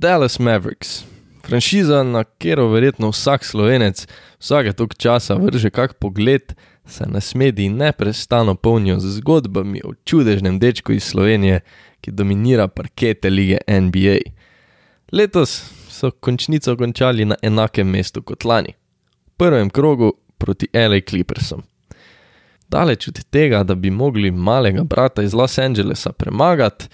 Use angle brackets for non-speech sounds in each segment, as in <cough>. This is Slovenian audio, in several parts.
Dallas Mavericks, franšiza, na katero verjetno vsak slovenec vsake tok časa vrže kak pogled, se nas mediji neprestano polnijo z zgodbami o čudežnem dečku iz Slovenije, ki dominira parkete lige NBA. Letos so končnico končali na enakem mestu kot lani, v prvem krogu proti LA Clippersom. Daleč od tega, da bi mogli malega brata iz Los Angelesa premagati,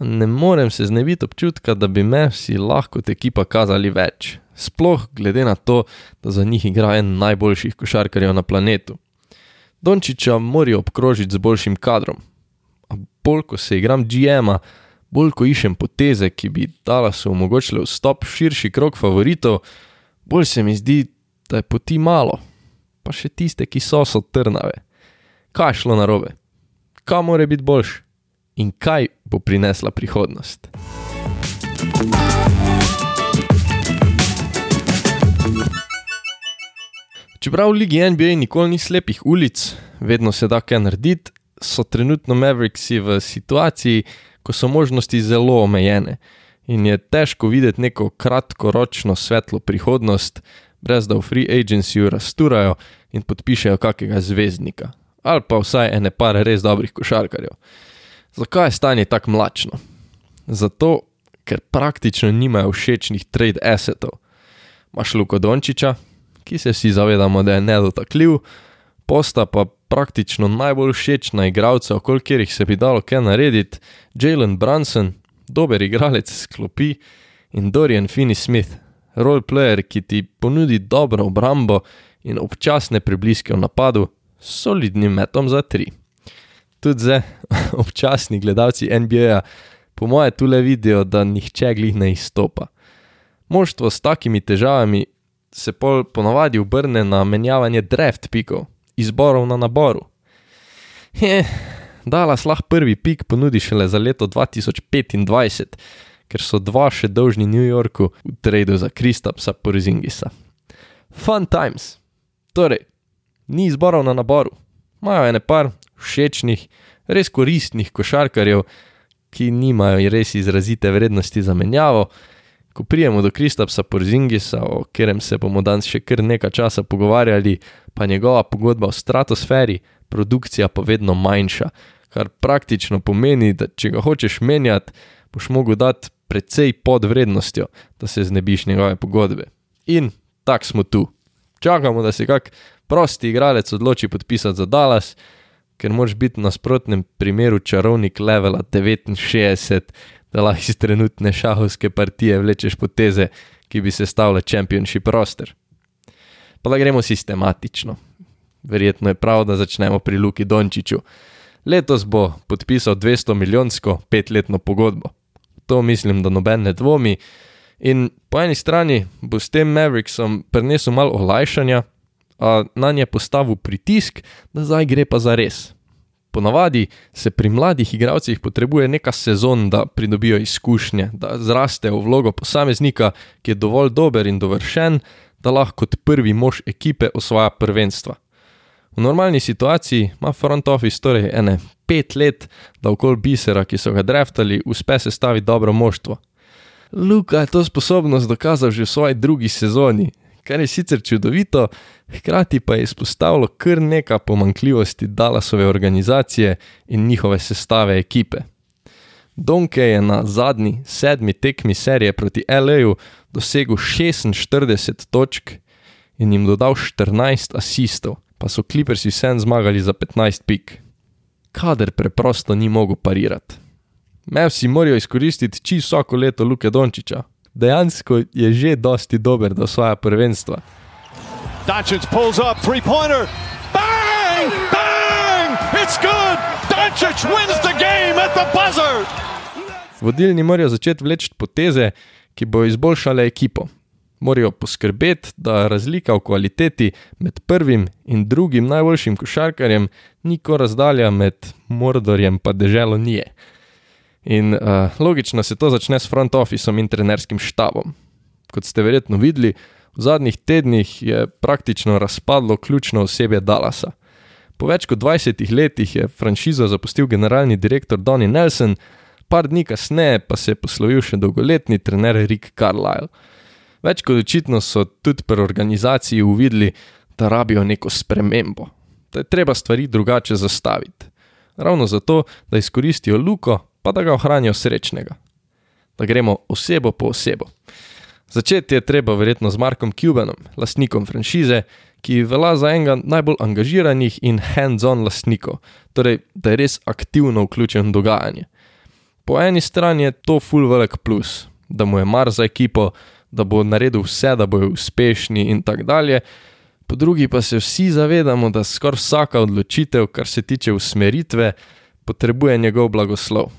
ne morem se znebiti občutka, da bi me vsi lahko te ekipa kazali več. Sploh glede na to, da za njih igra en najboljših košarkarjev na planetu. Dončiča morajo obkrožiti z boljšim kadrom. A bolj ko se igram GM-a, bolj ko iščem poteze, ki bi Dallasu omogočile vstop širši krog favoritov, bolj se mi zdi, da je poti malo. Pa še tiste, ki so so trnave. Kaj šlo narobe? Kaj more biti boljš? In kaj bo prinesla prihodnost? Čeprav v Ligi NBA nikoli ni slepih ulic, vedno se da kaj narediti, so trenutno Mavericksi v situaciji, ko so možnosti zelo omejene in je težko videti neko kratkoročno svetlo prihodnost, brez da v free agencyju rasturajo in podpišejo kakega zvezdnika ali pa vsaj ene par res dobrih košarkarjev. Zakaj je stanje tako mlačno? Zato, ker praktično nimajo všečnih trade assetov. Maš Luko Dončiča, ki se vsi zavedamo, da je nedotakljiv, posta pa praktično najbolj všečna igralca, okoli katerih se bi dalo kaj narediti, Jalen Brunson, dober igralec sklopi in Dorian Finney Smith, roleplayer, ki ti ponudi dobro obrambo in občasne prebliske v napadu, s solidnim metom za tri. Tudi zdaj, <laughs> občasni gledalci NBA, po moje, tu le vidijo, da nihče glih ne izstopa. Moštvo s takimi težavami se pol ponovadi obrne na menjavanje draft pikov, izborov na naboru. Je, Dallas lahko prvi pik ponudi šele za leto 2025, ker so dva še dolžni New Yorku v tradu za Kristapsa Porzingisa. Fun times. Torej, ni izborov na naboru, imajo ene par všečnih, res koristnih košarkarjev, ki nimajo res izrazite vrednosti za menjavo. Ko prijemo do Kristapsa Porzingisa, o katerem se bomo danes še kar nekaj časa pogovarjali, pa njegova pogodba v stratosferi, produkcija pa vedno manjša, kar praktično pomeni, da če ga hočeš menjati, boš mogel dati precej pod vrednostjo, da se znebiš njegove pogodbe. In tak smo tu. Čakamo, da se kak prosti igralec odloči podpisati za Dallas, ker moraš biti na nasprotnem primeru čarovnik levela 69, da lahko iz trenutne šahovske partije vlečeš poteze, ki bi se stavile championship roster. Pa da gremo sistematično. Verjetno je prav, da začnemo pri Luki Dončiću. Letos bo podpisal 200 milijonsko petletno pogodbo. To mislim, da noben ne dvomi. In po eni strani bo s tem Mavericksom prinesel malo olajšanja, a na nje postavil pritisk, da zdaj gre pa za res. Ponavadi se pri mladih igralcih potrebuje neka sezon, da pridobijo izkušnje, da zrastejo v vlogo posameznika, ki je dovolj dober in dovršen, da lahko kot prvi mož ekipe osvaja prvenstva. V normalni situaciji ima front office torej ene pet let, da okol bisera, ki so ga draftali, uspe sestaviti dobro moštvo. Luka je to sposobnost dokazal že v svoji drugi sezoni, kar je sicer čudovito, hkrati pa je izpostavilo kar nekaj pomankljivosti Dallasove organizacije in njihove sestave ekipe. Donke je na zadnji sedmi tekmi serije proti LA-ju dosegel 46 točk in jim dodal 14 asistov, pa so Clippersi vsem zmagali za 15 pik. Kader preprosto ni mogel parirati. Mavsi morajo izkoristiti čisto vsako leto Luke Dončiča, dejansko je že dosti dober do svoje prvenstva. Doncic pulls up three pointer. Bang! Bang! It's good! Doncic wins the game at the buzzer! Vodilni morajo začeti vleči poteze, ki bo izboljšale ekipo. Morajo poskrbeti, da razlika v kvaliteti med prvim in drugim najboljšim košarkarjem ni ko razdalja med Mordorjem in deželo Nije. In uh, logično se to začne s front officem in trenerskim štabom. Kot ste verjetno videli, v zadnjih tednih je praktično razpadlo ključno osebje Dallasa. Po več kot 20 letih je franšizo zapustil generalni direktor Donny Nelson, Par dni kasneje pa se je poslovil še dolgoletni trener Rick Carlisle. Več kot očitno so tudi pri organizaciji uvideli, da rabijo neko spremembo, da je treba stvari drugače zastaviti. Ravno zato, da izkoristijo Luko, pa da ga ohranijo srečnega. Da gremo osebo po osebo. Začeti je treba verjetno z Markom Cubanom, lastnikom franšize, ki velja za enega najbolj angažiranih in hands-on lastnikov, torej da je res aktivno vključen v dogajanje. Po eni strani je to full velik plus, da mu je mar za ekipo, da bo naredil vse, da bojo uspešni in tako dalje, po drugi pa se vsi zavedamo, da skoraj vsaka odločitev, kar se tiče usmeritve, potrebuje njegov blagoslov.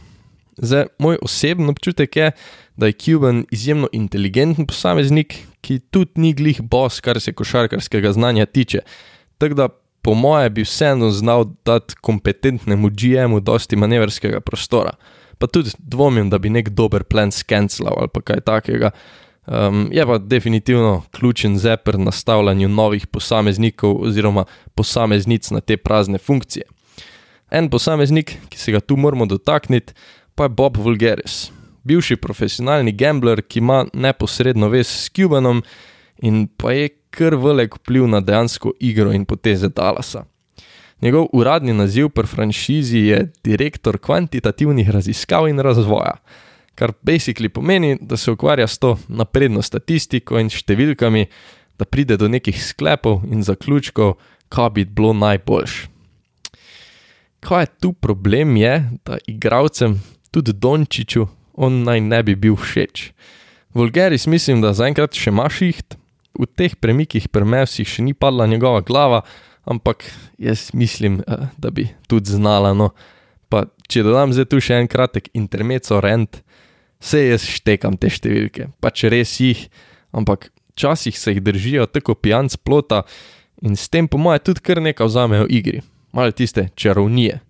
Zdaj, moj osebni občutek je, da je Cuban izjemno inteligenten posameznik, ki tudi ni glih bos, kar se košarkarskega znanja tiče. Tako da, po moje, bi vseeno znal dati kompetentnemu GM-u dosti manevrskega prostora. Pa tudi dvomim, da bi nek dober plan skenslal ali kaj takega. Um, je pa definitivno ključen za pri nastavljanju novih posameznikov oziroma posameznic na te prazne funkcije. En posameznik, ki se ga tu moramo dotakniti, pa je Bob Vulgaris, bivši profesionalni gambler, ki ima neposredno vez s Cubanom in pa je kar velik vpliv na dejansko igro in poteze Dallasa. Njegov uradni naziv pri franšizi je direktor kvantitativnih raziskav in razvoja, kar basically pomeni, da se ukvarja s to napredno statistiko in številkami, da pride do nekih sklepov in zaključkov, kaj bi bilo najboljš. Kaj je tu problem, je, da igravcem tudi Dončiću, on naj ne bi bil všeč. Vulgaris mislim, da zaenkrat še ima šiht, v teh premikih premevsih še ni padla njegova glava, ampak jaz mislim, eh, da bi tudi znala. No. Pa če dodam zdaj tu še en kratek intermezzo rent, vse jaz štekam te številke, pač res jih, ampak včasih se jih držijo tako pijanc plota in s tem po moje tudi kar nekaj vzamejo igri, malo tiste čarovnije.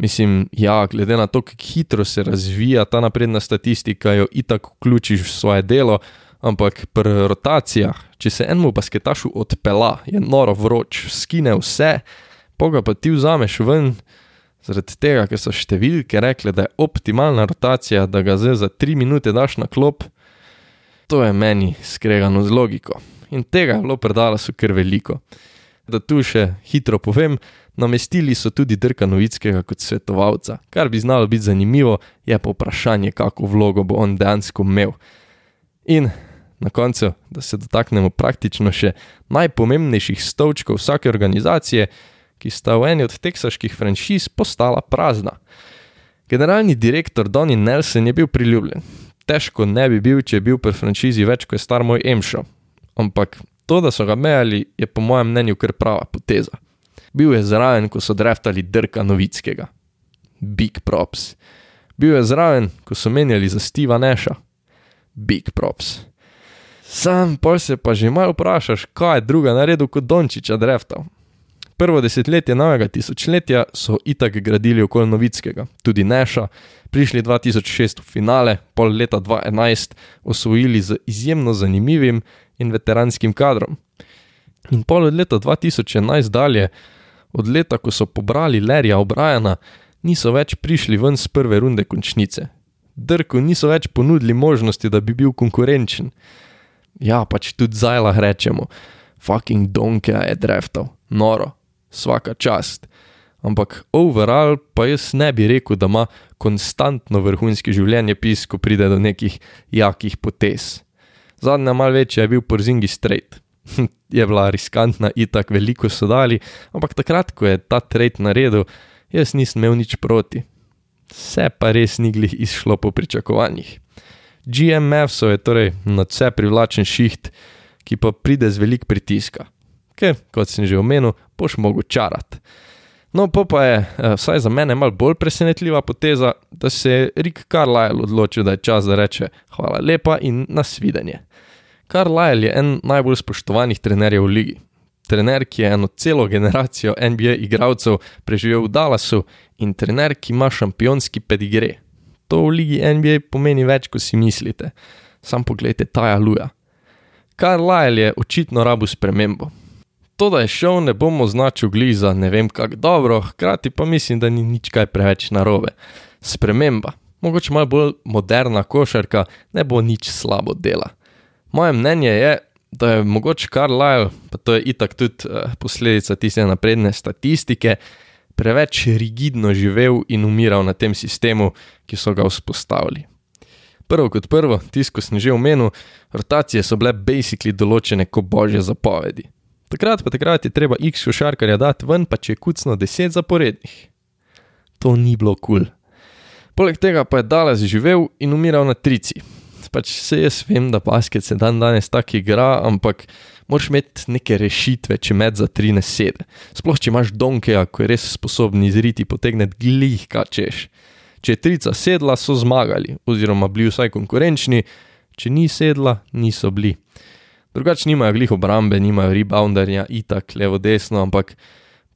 Mislim, ja, glede na to, kako hitro se razvija ta napredna statistika, jo itak vključiš v svoje delo, ampak pri rotacijah, če se enemu basketašu odpela, je noro vroč, skine vse, poga pa ti vzameš ven, zaradi tega, ker so številke rekle, da je optimalna rotacija, da ga zdaj za tri minute daš na klop, to je meni skregano z logiko. In tega je bilo predala so kar veliko. Da tu še hitro povem, Namestili so tudi Drka Novickega kot svetovalca, kar bi znalo biti zanimivo, je pa vprašanje, kako vlogo bo on dejansko imel. In na koncu, da se dotaknemo praktično še najpomembnejših stolčkov vsake organizacije, ki sta v eni od teksaških franšiz postala prazna. Generalni direktor Donny Nelson je bil priljubljen. Težko ne bi bil, če je bil pri franšizi več kot star moj Emšo. Ampak to, da so ga mejali, je po mojem mnenju kar prava poteza bil je zraven, ko so dreftali Drka Novickega. Big props. Bil je zraven, ko so menjali za Steva Neša. Big props. Sam pa se pa že malo vprašaš, kaj je druga naredil kot Dončiča dreftal. Prvo desetletje novega tisočletja so itak gradili okoli Novickega, tudi Neša, prišli 2006 v finale, pol leta 2011 osvojili z izjemno zanimivim in veteranskim kadrom. In pol od leta 2011 dalje od leta, ko so pobrali Lerija Obrajana, niso več prišli ven z prve runde končnice. Drku niso več ponudili možnosti, da bi bil konkurenčen. Ja, pač tudi zajlah rečemo, fucking donke je dreftal, noro, vsaka čast. Ampak overall pa jaz ne bi rekel, da ima konstantno vrhunski življenje pis, ko pride do nekih jakih potez. Zadnja mal večja je bil Porzingi Straight. <laughs> je bila riskantna, itak veliko so dali, ampak takrat, ko je ta trade naredil, jaz nisem imel nič proti. Vse pa res ni glih izšlo po pričakovanjih. GMF so je torej na vse privlačen šiht, ki pa pride z velik pritiska, ker, kot sem že omenil, boš mogel čarati. No, pa, pa je, eh, vsaj za mene, malo bolj presenetljiva poteza, da se je Rick Carlisle odločil, da je čas, da reče: Hvala lepa in nasvidenje. Carlisle je en najbolj spoštovanih trenerjev v ligi. Trener, ki je eno celo generacijo NBA igralcev preživel v Dallasu in trener, ki ima šampionski pedigre. To v ligi NBA pomeni več, kot si mislite. Sam pogledajte Taja Luja. Carlisle je očitno rabu spremembo. To, da je šel, ne bom označil glih za ne vem kako dobro, hkrati pa mislim, da ni nič kaj preveč narobe. Sprememba. mogoče malo bolj moderna košarka, ne bo nič slabo dela. Moje mnenje je, da je mogoče Carlisle, pa to je itak tudi uh, posledica tiste napredne statistike, preveč rigidno živel in umiral na tem sistemu, ki so ga vzpostavili. Prvo kot prvo, tisto sem že omenil, rotacije so bile basically določene kot božje zapovedi. Takrat pa takrat je treba x košarkarja dati ven, pa če je kucno 10 zaporednih. To ni bilo kul. Cool. Poleg tega pa je Dallas živel in umiral na trici. Pač se jaz vem, da basket se dan danes tako igra, ampak moraš imeti neke rešitve, če med za tri ne sede. Sploh če imaš donkeja, ko je res sposoben izriti potegneti glih, kaj češ. Če je trica sedla, so zmagali, oziroma bili vsaj konkurenčni, če ni sedla, niso bili. Drugače nimajo glih obrambe, nimajo rebounderja, itak, levo, desno, ampak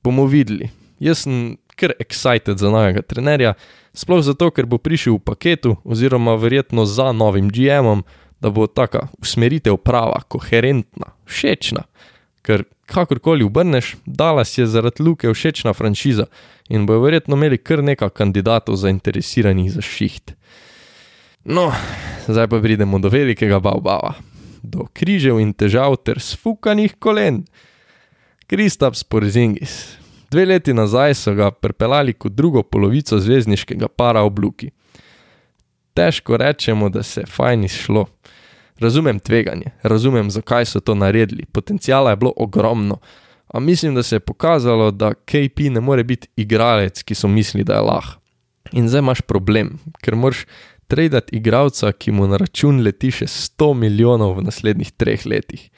bomo videli. Jaz sem kar excited za novega trenerja, sploh zato, ker bo prišel v paketu, oziroma verjetno za novim GM-om, da bo taka usmeritev prava, koherentna, všečna. Ker kakorkoli obrneš, Dallas je zaradi luke všečna franšiza in bojo verjetno imeli kar nekaj kandidatov zainteresiranih za šiht. No, zdaj pa pridemo do velikega baobaba, do križev in težav ter sfukanih kolen. Kristaps Porzingis, Dve leti nazaj so ga pripeljali kot drugo polovico zvezdniškega para v Bluki. Težko rečemo, da se je fajn izšlo. Razumem tveganje, razumem, zakaj so to naredili, potencijala je bilo ogromno, a mislim, da se je pokazalo, da KP ne more biti igralec, ki so mislili, da je lah. In zdaj imaš problem, ker moraš tradati igralca, ki mu na račun leti še 100 milijonov v naslednjih treh letih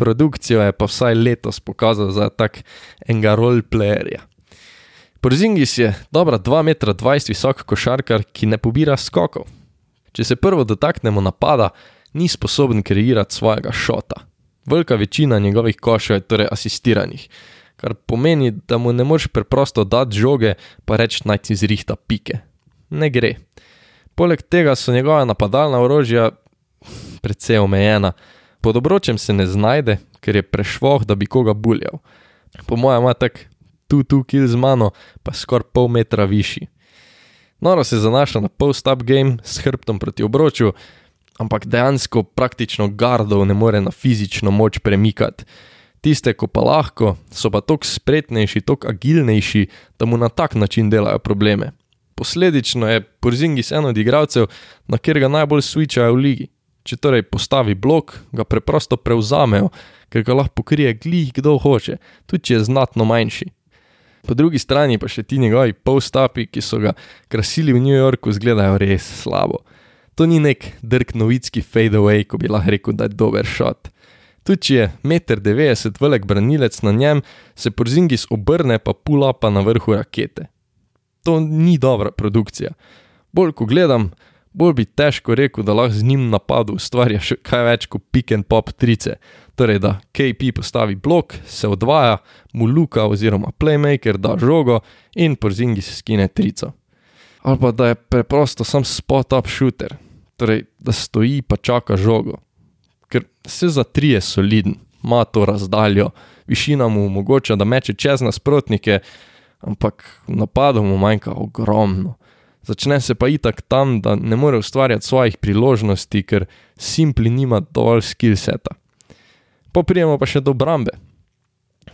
produkcijo je pa vsaj letos pokazal za tak enega roleplayerja. Porzingis je dobra 2,20 m visok košarkar, ki ne pobira skokov. Če se prvo dotaknemo napada, ni sposoben kreirati svojega šota. Velika večina njegovih košov je torej asistiranih, kar pomeni, da mu ne moreš preprosto dati žoge, pa reči naj ti zrihta pike. Ne gre. Poleg tega so njegova napadalna orožja precej omejena, Pod obročem se ne znajde, ker je prešvoh, da bi koga buljal. Po mojem, ima tak tu tu kill z mano, pa skoraj pol metra višji. Noro se zanaša na post-up game s hrbtom proti obroču, ampak dejansko praktično gardov ne more na fizično moč premikati. Tiste, ko pa lahko, so pa tok spretnejši, tok agilnejši, da mu na tak način delajo probleme. Posledično je Porzingis en od igralcev, na kjer ga najbolj switchajo v ligi. Če torej postavi blok, ga preprosto prevzamejo, ker ga lahko pokrije glih kdo hoče, tudi če je znatno manjši. Po drugi strani pa še ti njegovi postapi, ki so ga krasili v New Yorku, izgledajo res slabo. To ni nek drk novitski fade away, ko bi lahko rekel, da je dober shot. Tudi če je 1,90 m velik branilec na njem, se porzingis obrne pa pula pa na vrhu rakete. To ni dobra produkcija. Bolj ko gledam, bolj bi težko rekel, da lahko z njim napadu ustvarja še kaj več kot pick and pop trice. Torej, da KP postavi blok, se odvaja, mu luka oziroma playmaker da žogo in porzingi se skine trico. Ali pa da je preprosto sam spot up shooter, torej da stoji pa čaka žogo. Ker se za tri je soliden, ima to razdaljo, višina mu omogoča, da meče čez nasprotnike, ampak napadom mu manjka ogromno. Začne se pa itak tam, da ne more ustvarjati svojih priložnosti, ker Simpli nima dovolj skillseta. Poprijemo pa še do obrambe.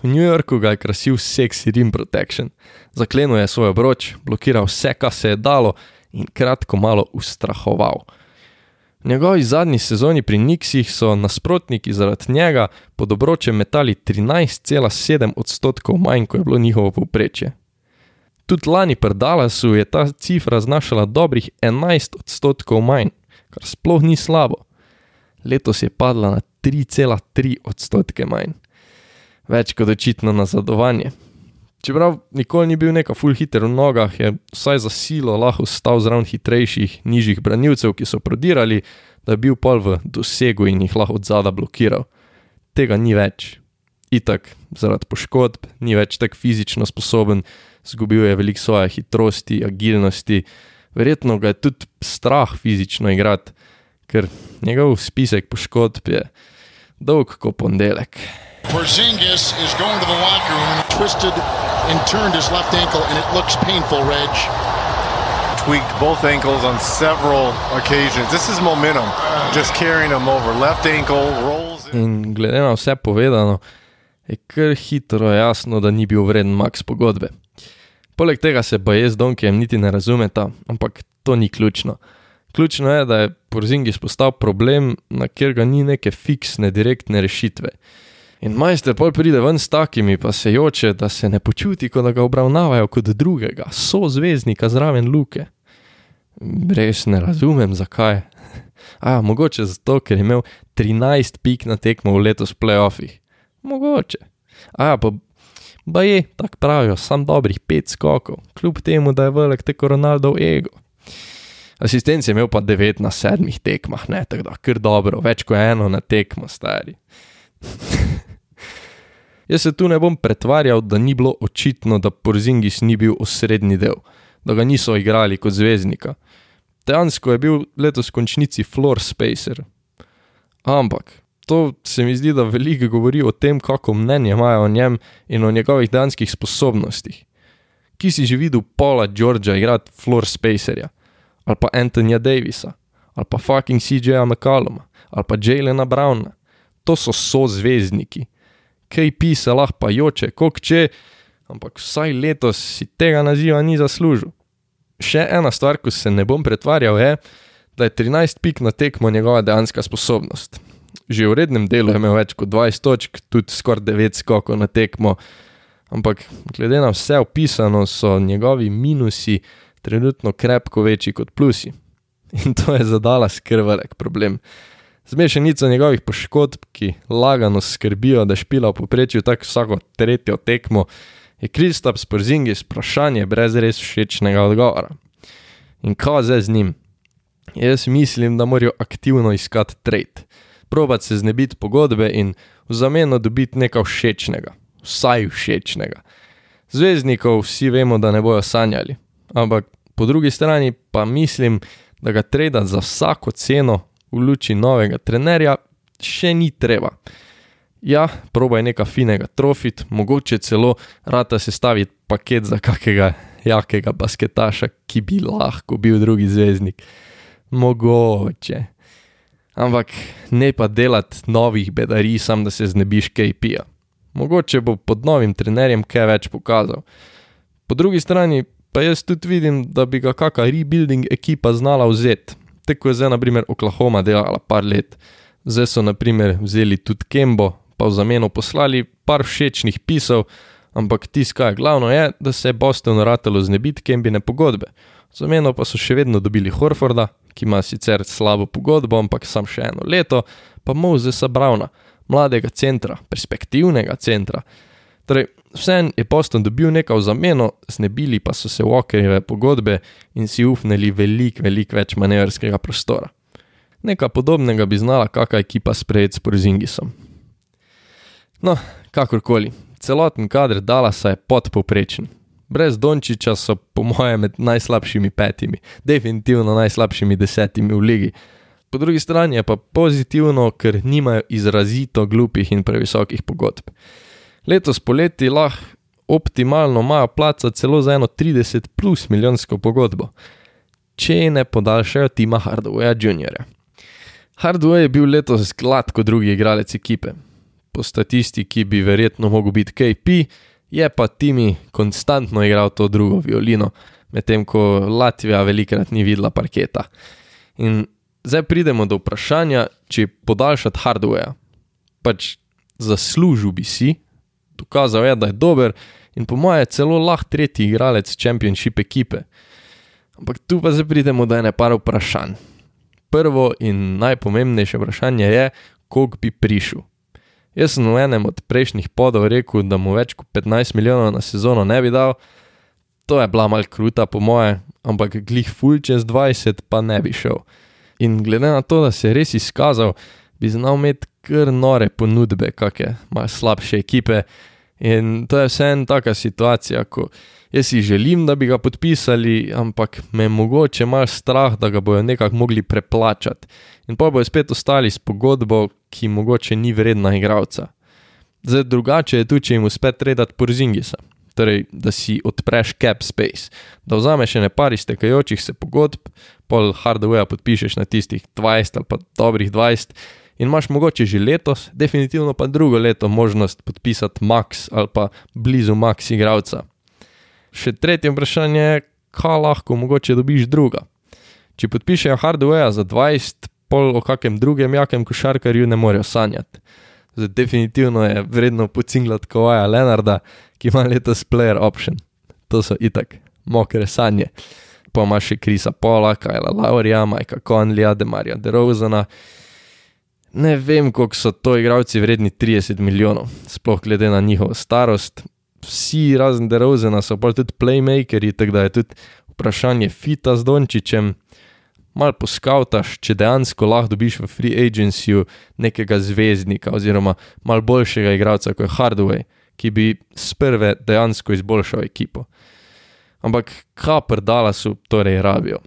V New Yorku ga je krasil sexy rim protection, zaklenil je svoj obroč, blokiral vse, kar se je dalo in kratko malo ustrahoval. V njegovi zadnji sezoni pri Nixih so nasprotniki zaradi njega pod obročem metali 13,7 odstotkov manj, kot je bilo njihovo povprečje. Tudi lani pri Dallasu je ta cifra znašala dobrih 11 odstotkov manj, kar sploh ni slabo. Letos je padla na 3,3 odstotke manj. Več kot očitno nazadovanje. Čeprav nikoli ni bil neka full hitter v nogah, je vsaj za silo lahko stal zraven hitrejših, nižjih branilcev, ki so prodirali, da je bil pol v dosegu in jih lahko od zada blokiral. Tega ni več. Itak, zaradi poškodb, ni več tako fizično sposoben, Zgubil je veliko svoje hitrosti, agilnosti, verjetno ga je tudi strah fizično igrati, ker njegov spisek poškodb je dolg kot ponedeljek. Porzingis is going to the locker room twisted and turned his left ankle and it looks painful, Reg. tweaked both ankles on several occasions. This is momentum, just carrying him over. Left ankle rolls. In glede na vse povedano, je kar hitro jasno, da ni bil vreden Max pogodbe. Poleg tega se jaz z Donkijem niti ne razumeta, ampak to ni ključno. Ključno je, da je Porzingis postal problem, na kjer ga ni neke fiksne, direktne rešitve. In majster pol pride ven s takimi, pa se joče, da se ne počuti, kot da ga obravnavajo kot drugega, so zvezdnika zraven luke. Res ne razumem, zakaj. <laughs> A, mogoče zato, ker je imel 13 pik na tekmo v letos playoffih. Mogoče. A, pa, pa je, tako pravijo, sam dobrih 5 skokov, kljub temu, da je velik teko Ronaldov ego. Asistent je imel pa 9 na 7 tekmah, ne tako da, kar dobro, več kot eno na tekmo, stari. <laughs> Jaz se tu ne bom pretvarjal, da ni bilo očitno, da Porzingis ni bil osrednji del, da ga niso igrali kot zvezdnika. Dejansko je bil letos v končnici floor spacer. Ampak to se mi zdi, da veliko govori o tem, kako mnenje imajo o njem in o njegovih dejanskih sposobnostih. Ki si že videl Paula Georgea igrati floor spacerja, ali pa Antonija Davisa, ali pa fucking CJ-a McCalluma, ali pa Jalena Browna. To so so zvezdniki. KP se lahko pa joče, kot če, ampak vsaj letos si tega naziva ni zaslužil. Še ena stvar, ko se ne bom pretvarjal, je, da je 13 pik na tekmo njegova dejanska sposobnost. Že v rednem delu je imel več kot 20 točk, tudi skoraj 9 skokov na tekmo, ampak glede na vse opisano, so njegovi minusi trenutno krepko večji kot plusi. In to je zadala skrvelik problem. Zmešanica njegovih poškodb, ki lagano skrbijo, da špila v poprečju tako vsako tretjo tekmo, je Kristaps Porzingis vprašanje brez res všečnega odgovora. In kaj zdaj z njim? Jaz mislim, da morajo aktivno iskati trade, probat se znebiti pogodbe in v zameno dobiti nekaj všečnega, vsaj všečnega. Zvezdnikov vsi vemo, da ne bojo sanjali, ampak po drugi strani pa mislim, da ga trade za vsako ceno v luči novega trenerja še ni treba. Ja, probaj nekaj finega trofit, mogoče celo rata sestaviti paket za kakega jakega basketaša, ki bi lahko bil drugi zvezdnik. Mogoče. Ampak ne pa delati novih bedarij, sam da se znebiš KP-ja. Mogoče bo pod novim trenerjem kaj več pokazal. Po drugi strani pa jaz tudi vidim, da bi ga kakšna rebuilding ekipa znala vzeti. Tako je zdaj, na primer, Oklahoma delala par let. Zdaj so, na primer, vzeli tudi Kembo, pa v zameno poslali par všečnih pisov, ampak glavno je, da se je Boston ratelo znebiti Kembine pogodbe. Zameno pa so še vedno dobili Horforda, ki ima sicer slabo pogodbo, ampak sam še eno leto, pa Mozesa Brauna, mladega centra, perspektivnega centra. Torej, vsem je Boston dobil nekaj v zameno, znebili pa so se Walkerjeve pogodbe in si ufnili veliko, veliko več manevrskega prostora. Nekaj podobnega bi znala kakšna ekipa sprejeti s Porzingisom. No, kakorkoli, celoten kader Dalasa je podpoprečen. Brez Dončiča so, po mojem, med najslabšimi petimi, definitivno najslabšimi desetimi v ligi. Po drugi strani je pa pozitivno, ker nimajo izrazito glupih in previsokih pogodb. Letos poleti lahko optimalno imajo placa celo za eno 30 plus milijonsko pogodbo, če ne podaljšajo Tima Hardwaya Jr. Hardway je bil letos gladko drugi igralec ekipe. Po statistiki bi verjetno mogel biti KP, je pa Timi konstantno igral to drugo violino, medtem ko Latvija velikrat ni videla parketa. In zdaj pridemo do vprašanja, če podaljšati Hardwaya. Pač zaslužil bi si, dokazal je, da je dober in po mojem celo lahko tretji igralec Championship ekipe. Ampak tu pa zdaj pridemo do ene par vprašanj. Prvo in najpomembnejše vprašanje je, koliko bi prišel. Jaz sem v enem od prejšnjih podov rekel, da mu več kot 15 milijonov na sezono ne bi dal, to je bila mal kruta po moje, ampak glih full čez 20 pa ne bi šel. In glede na to, da se je res izkazal, bi znal imeti kar nore ponudbe, kakšne imajo slabše ekipe. In to je vseeno taka situacija, ko jaz si želim, da bi ga podpisali, ampak me mogoče malo strah, da ga bojo nekako mogli preplačati. In pa bojo spet ostali s pogodbo, ki mogoče ni vredna igralca. Zdaj drugače je tu, če jim uspe predati Porzingisa. torej da si odpreš cap space, da vzameš ene par iztekajočih se pogodb, pol hardware podpišeš na tistih 20 ali pa dobrih 20 in imaš mogoče že letos, definitivno pa drugo leto možnost podpisati max ali pa blizu max igralca. Še tretje vprašanje je, kaj lahko mogoče dobiš druga. Če podpišejo hardware za 20, pol o kakem drugem jakem košarkarju ne morejo sanjati. Zdaj, definitivno je vredno pocinglati Kowaja Leonarda, ki ima letos player option. To so itak, mokre sanje. Pa imaš še Krisa Pola, Kajla Laurija, Majka Conleya, Demarja DeRozana. Ne vem, koliko so to igravci vredni 30 milijonov, sploh glede na njihovo starost. Vsi razen DeRozana so pa tudi playmakeri, tako da je tudi vprašanje fita z Dončičem malo poskavtaš, če dejansko lahko dobiš v free agencyju nekega zvezdnika oziroma malo boljšega igralca kot je Hardway, ki bi sprve dejansko izboljšal ekipo. Ampak kaj predala so torej rabijo?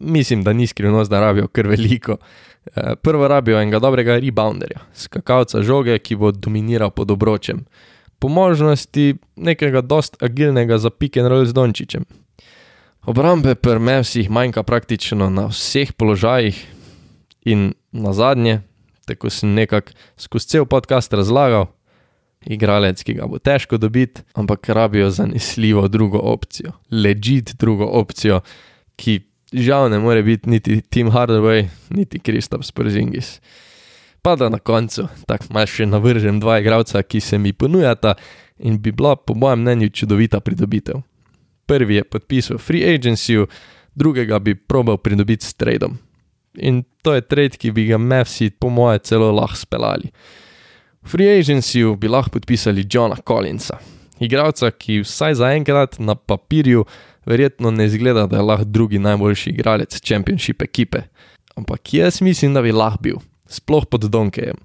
Mislim, da ni skrivnost, da rabijo kar veliko. Eh, prvo rabijo enega dobrega rebounderja, skakalca žoge, ki bo dominiral pod obročem. Po možnosti nekega dost agilnega za pick and roll z Dončičem, Obrambe pri Mavsih manjka praktično na vseh položajih, in na zadnje, tako sem nekako skozi cel podcast razlagal, igralec, ki ga bo težko dobiti, ampak rabijo zanesljivo drugo opcijo, ležit drugo opcijo, ki žal ne more biti niti Tim Hardaway, niti Kristof Sporzingis. Pa da na koncu, tako malo še navržem dva igralca, ki se mi ponujata in bi bila po mojem mnenju čudovita pridobitev prvi je podpisal free agency, drugega bi probal pridobiti s tradom. In to je trade, ki bi ga Mavsi, po moje, celo lahko speljali. V free agency bi lahko podpisali Johna Collinsa, igralca, ki vsaj zaenkrat na papirju verjetno ne izgleda, da je lahko drugi najboljši igralec Championship ekipe. Ampak jaz mislim, da bi lahko bil, sploh pod Donkejem.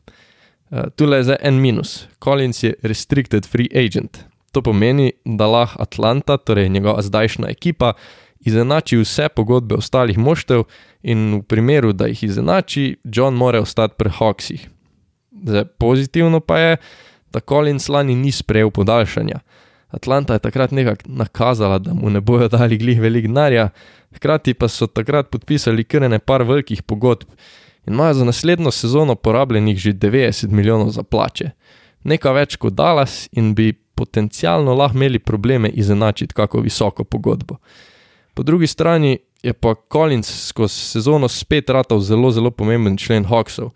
Uh, tule je za en minus. Collins je restricted free agent, To pomeni, da lahko Atlanta, torej njegova zdajšnja ekipa, izenači vse pogodbe ostalih moštev, in v primeru, da jih izenači, John mora ostati pri Hawksih. Zdaj, pozitivno pa je, da Collins lani ni sprejel podaljšanja. Atlanta je takrat nekako nakazala, da mu ne bojo dali glih velik denarja, hkrati pa so takrat podpisali kar ne par velikih pogodb in imajo za naslednjo sezono porabljenih že 90 milijonov za plače. Nekaj več kot Dallas in bi potencialno lahko imeli probleme izenačiti kako visoko pogodbo. Po drugi strani je pa Collins skozi sezono spet ratal zelo, zelo pomemben člen Hawksov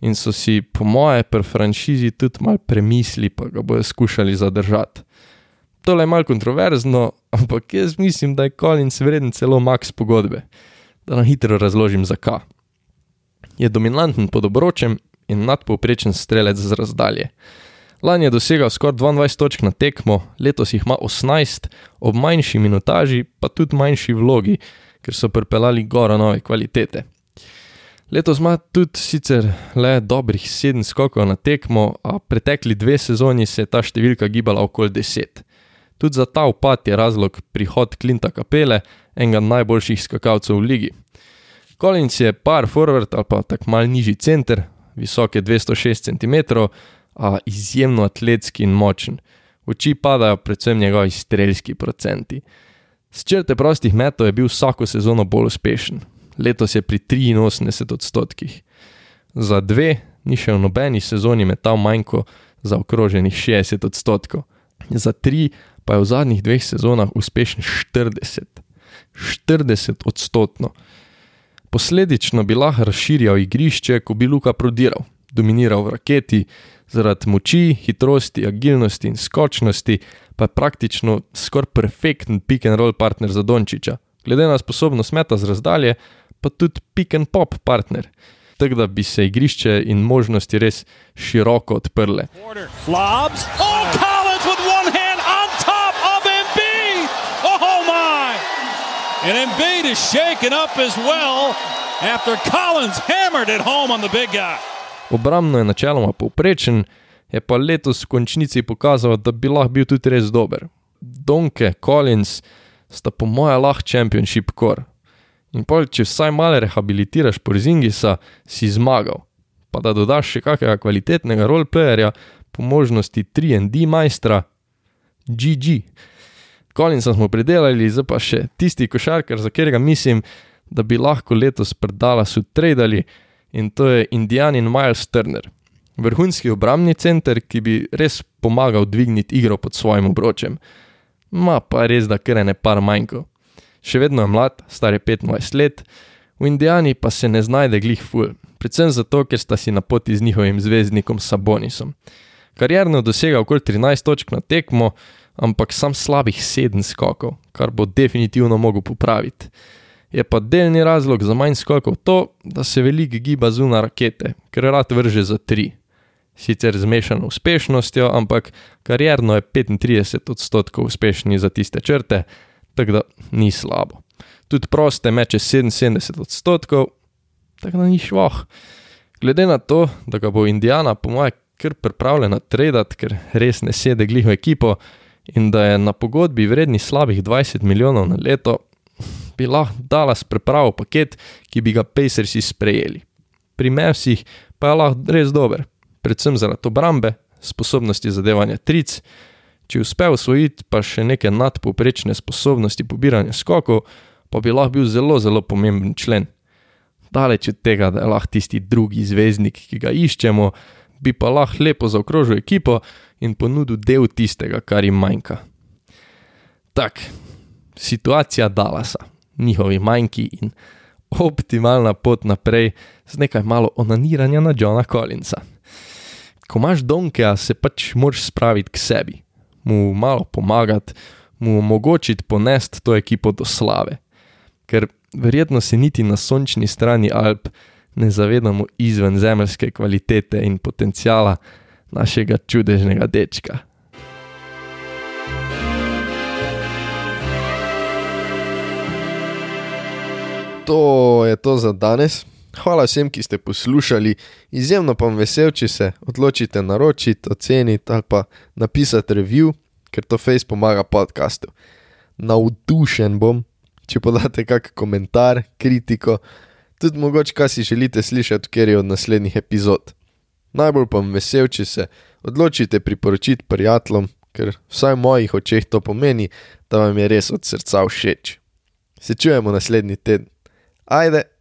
in so si, po moje, pri franšizi tudi malo premisli, pa ga bojo skušali zadržati. To je malo kontroverzno, ampak jaz mislim, da je Collins vreden celo max pogodbe. Da na hitro razložim, zakaj. Je dominanten pod obročem in nadpovprečen strelec z razdalje. Lani je dosegal skoraj 22 točk na tekmo, letos jih ima 18, ob manjši minutaži, pa tudi manjši vlogi, ker so pripeljali gora nove kvalitete. Letos ima tudi sicer le dobrih 7 skokov na tekmo, a pretekli dve sezoni se je ta številka gibala okoli 10. Tudi za ta upad je razlog prihod Klinta Kapele, enega najboljših skakalcev v ligi. Collins je par forward ali pa tak mal nižji center, visok je 206 cm, a izjemno atletski in močen. V oči padajo predvsem njegovi strelski procenti. S črte prostih metov je bil vsako sezono bolj uspešen, letos je pri 83 odstotkih. Za dve ni še v nobeni sezoni metal manj kot za okroženih 60 odstotkov, za tri pa je v zadnjih dveh sezonah uspešen 40. 40 odstotno. Posledično bi lahko razširjal igrišče, ko bi Luka prodiral, dominiral v raketi, zaradi moči, hitrosti, agilnosti in skočnosti, pa je praktično skoraj perfekten pick and roll partner za Dončiča. Glede na sposobnost meta z razdalje, pa tudi pick and pop partner. Tako da bi se igrišče in možnosti res široko odprle. Lobs. Oh, Collins with one hand on top of Embiid. Oh my! And Embiid is shaken up as well after Collins hammered it home on the big guy. Obrambno je načeloma povprečen, je pa letos v končnici pokazal, da bi lahko bil tudi res dober. Donke, Collins sta po mojem lahko championship core. In pol, če vsaj malo rehabilitiraš Porzingisa, si zmagal. Pa da dodaš še kakega kvalitetnega roleplayerja, po možnosti 3D majstra, GG. Kolinca smo predelali, zdaj pa še tisti košarkar, za katerega mislim, da bi lahko letos predala so tradali in to je Indianin Miles Turner. Vrhunski obrambni center, ki bi res pomagal dvigniti igro pod svojim obročem. Ma pa res, da kar ne par manjko. Še vedno je mlad, star je 25 let, v Indijani pa se ne znajde glih ful, predvsem zato, ker sta si na poti z njihovim zvezdnikom Sabonisom. Karjerno dosega okoli 13 točk na tekmo, ampak sam slabih 7 skokov, kar bo definitivno mogel popraviti. Je pa delni razlog za manj skokov to, da se veliko giba zunaj rakete, ker rad vrže za 3. Sicer z mešano uspešnostjo, ampak karjerno je 35 odstotkov uspešni za tiste črte, tako da ni slabo. Tudi proste meče 77 odstotkov, tako da ni šloh. Glede na to, da ga bo Indijana, po mojem, kar pripravljena tradati, ker res ne sedi glih v ekipo in da je na pogodbi vredni slabih 20 milijonov na leto, bi lahko dala sprepravo paket, ki bi ga Pacersi sprejeli. Pri Mavsih pa je lahko res dober, predvsem zaradi obrambe, sposobnosti zadevanja tric, če uspe usvojiti pa še neke nadpoprečne sposobnosti pobiranja skokov, pa bi lahko bil zelo, zelo pomemben člen daleč od tega, da je lahko tisti drugi zvezdnik, ki ga iščemo, bi pa lahko lepo zaokrožil ekipo in ponudil del tistega, kar jim manjka. Tak, situacija Dalasa, njihovi manjki in optimalna pot naprej z nekaj malo onaniranja na Johna Collinsa. Ko imaš Donkeja, se pač moraš spraviti k sebi, mu malo pomagati, mu omogočiti ponesti to ekipo do slave. Ker verjetno se niti na sončni strani Alp ne zavedamo izven zemeljske kvalitete in potencijala našega čudežnega dečka. To je to za danes. Hvala vsem, ki ste poslušali. Izjemno pa vam vesel, če se odločite naročiti, oceniti ali pa napisati review, ker to face pomaga podkastu. Navdušen bom, če podate kakšen komentar, kritiko, tudi mogoče, kaj si želite slišati, ker je od naslednjih epizod. Najbolj pa sem vesel, če se odločite priporočiti prijateljem, ker vsaj v mojih očeh to pomeni, da vam je res od srca všeč. Se čujemo naslednji teden. Ajde!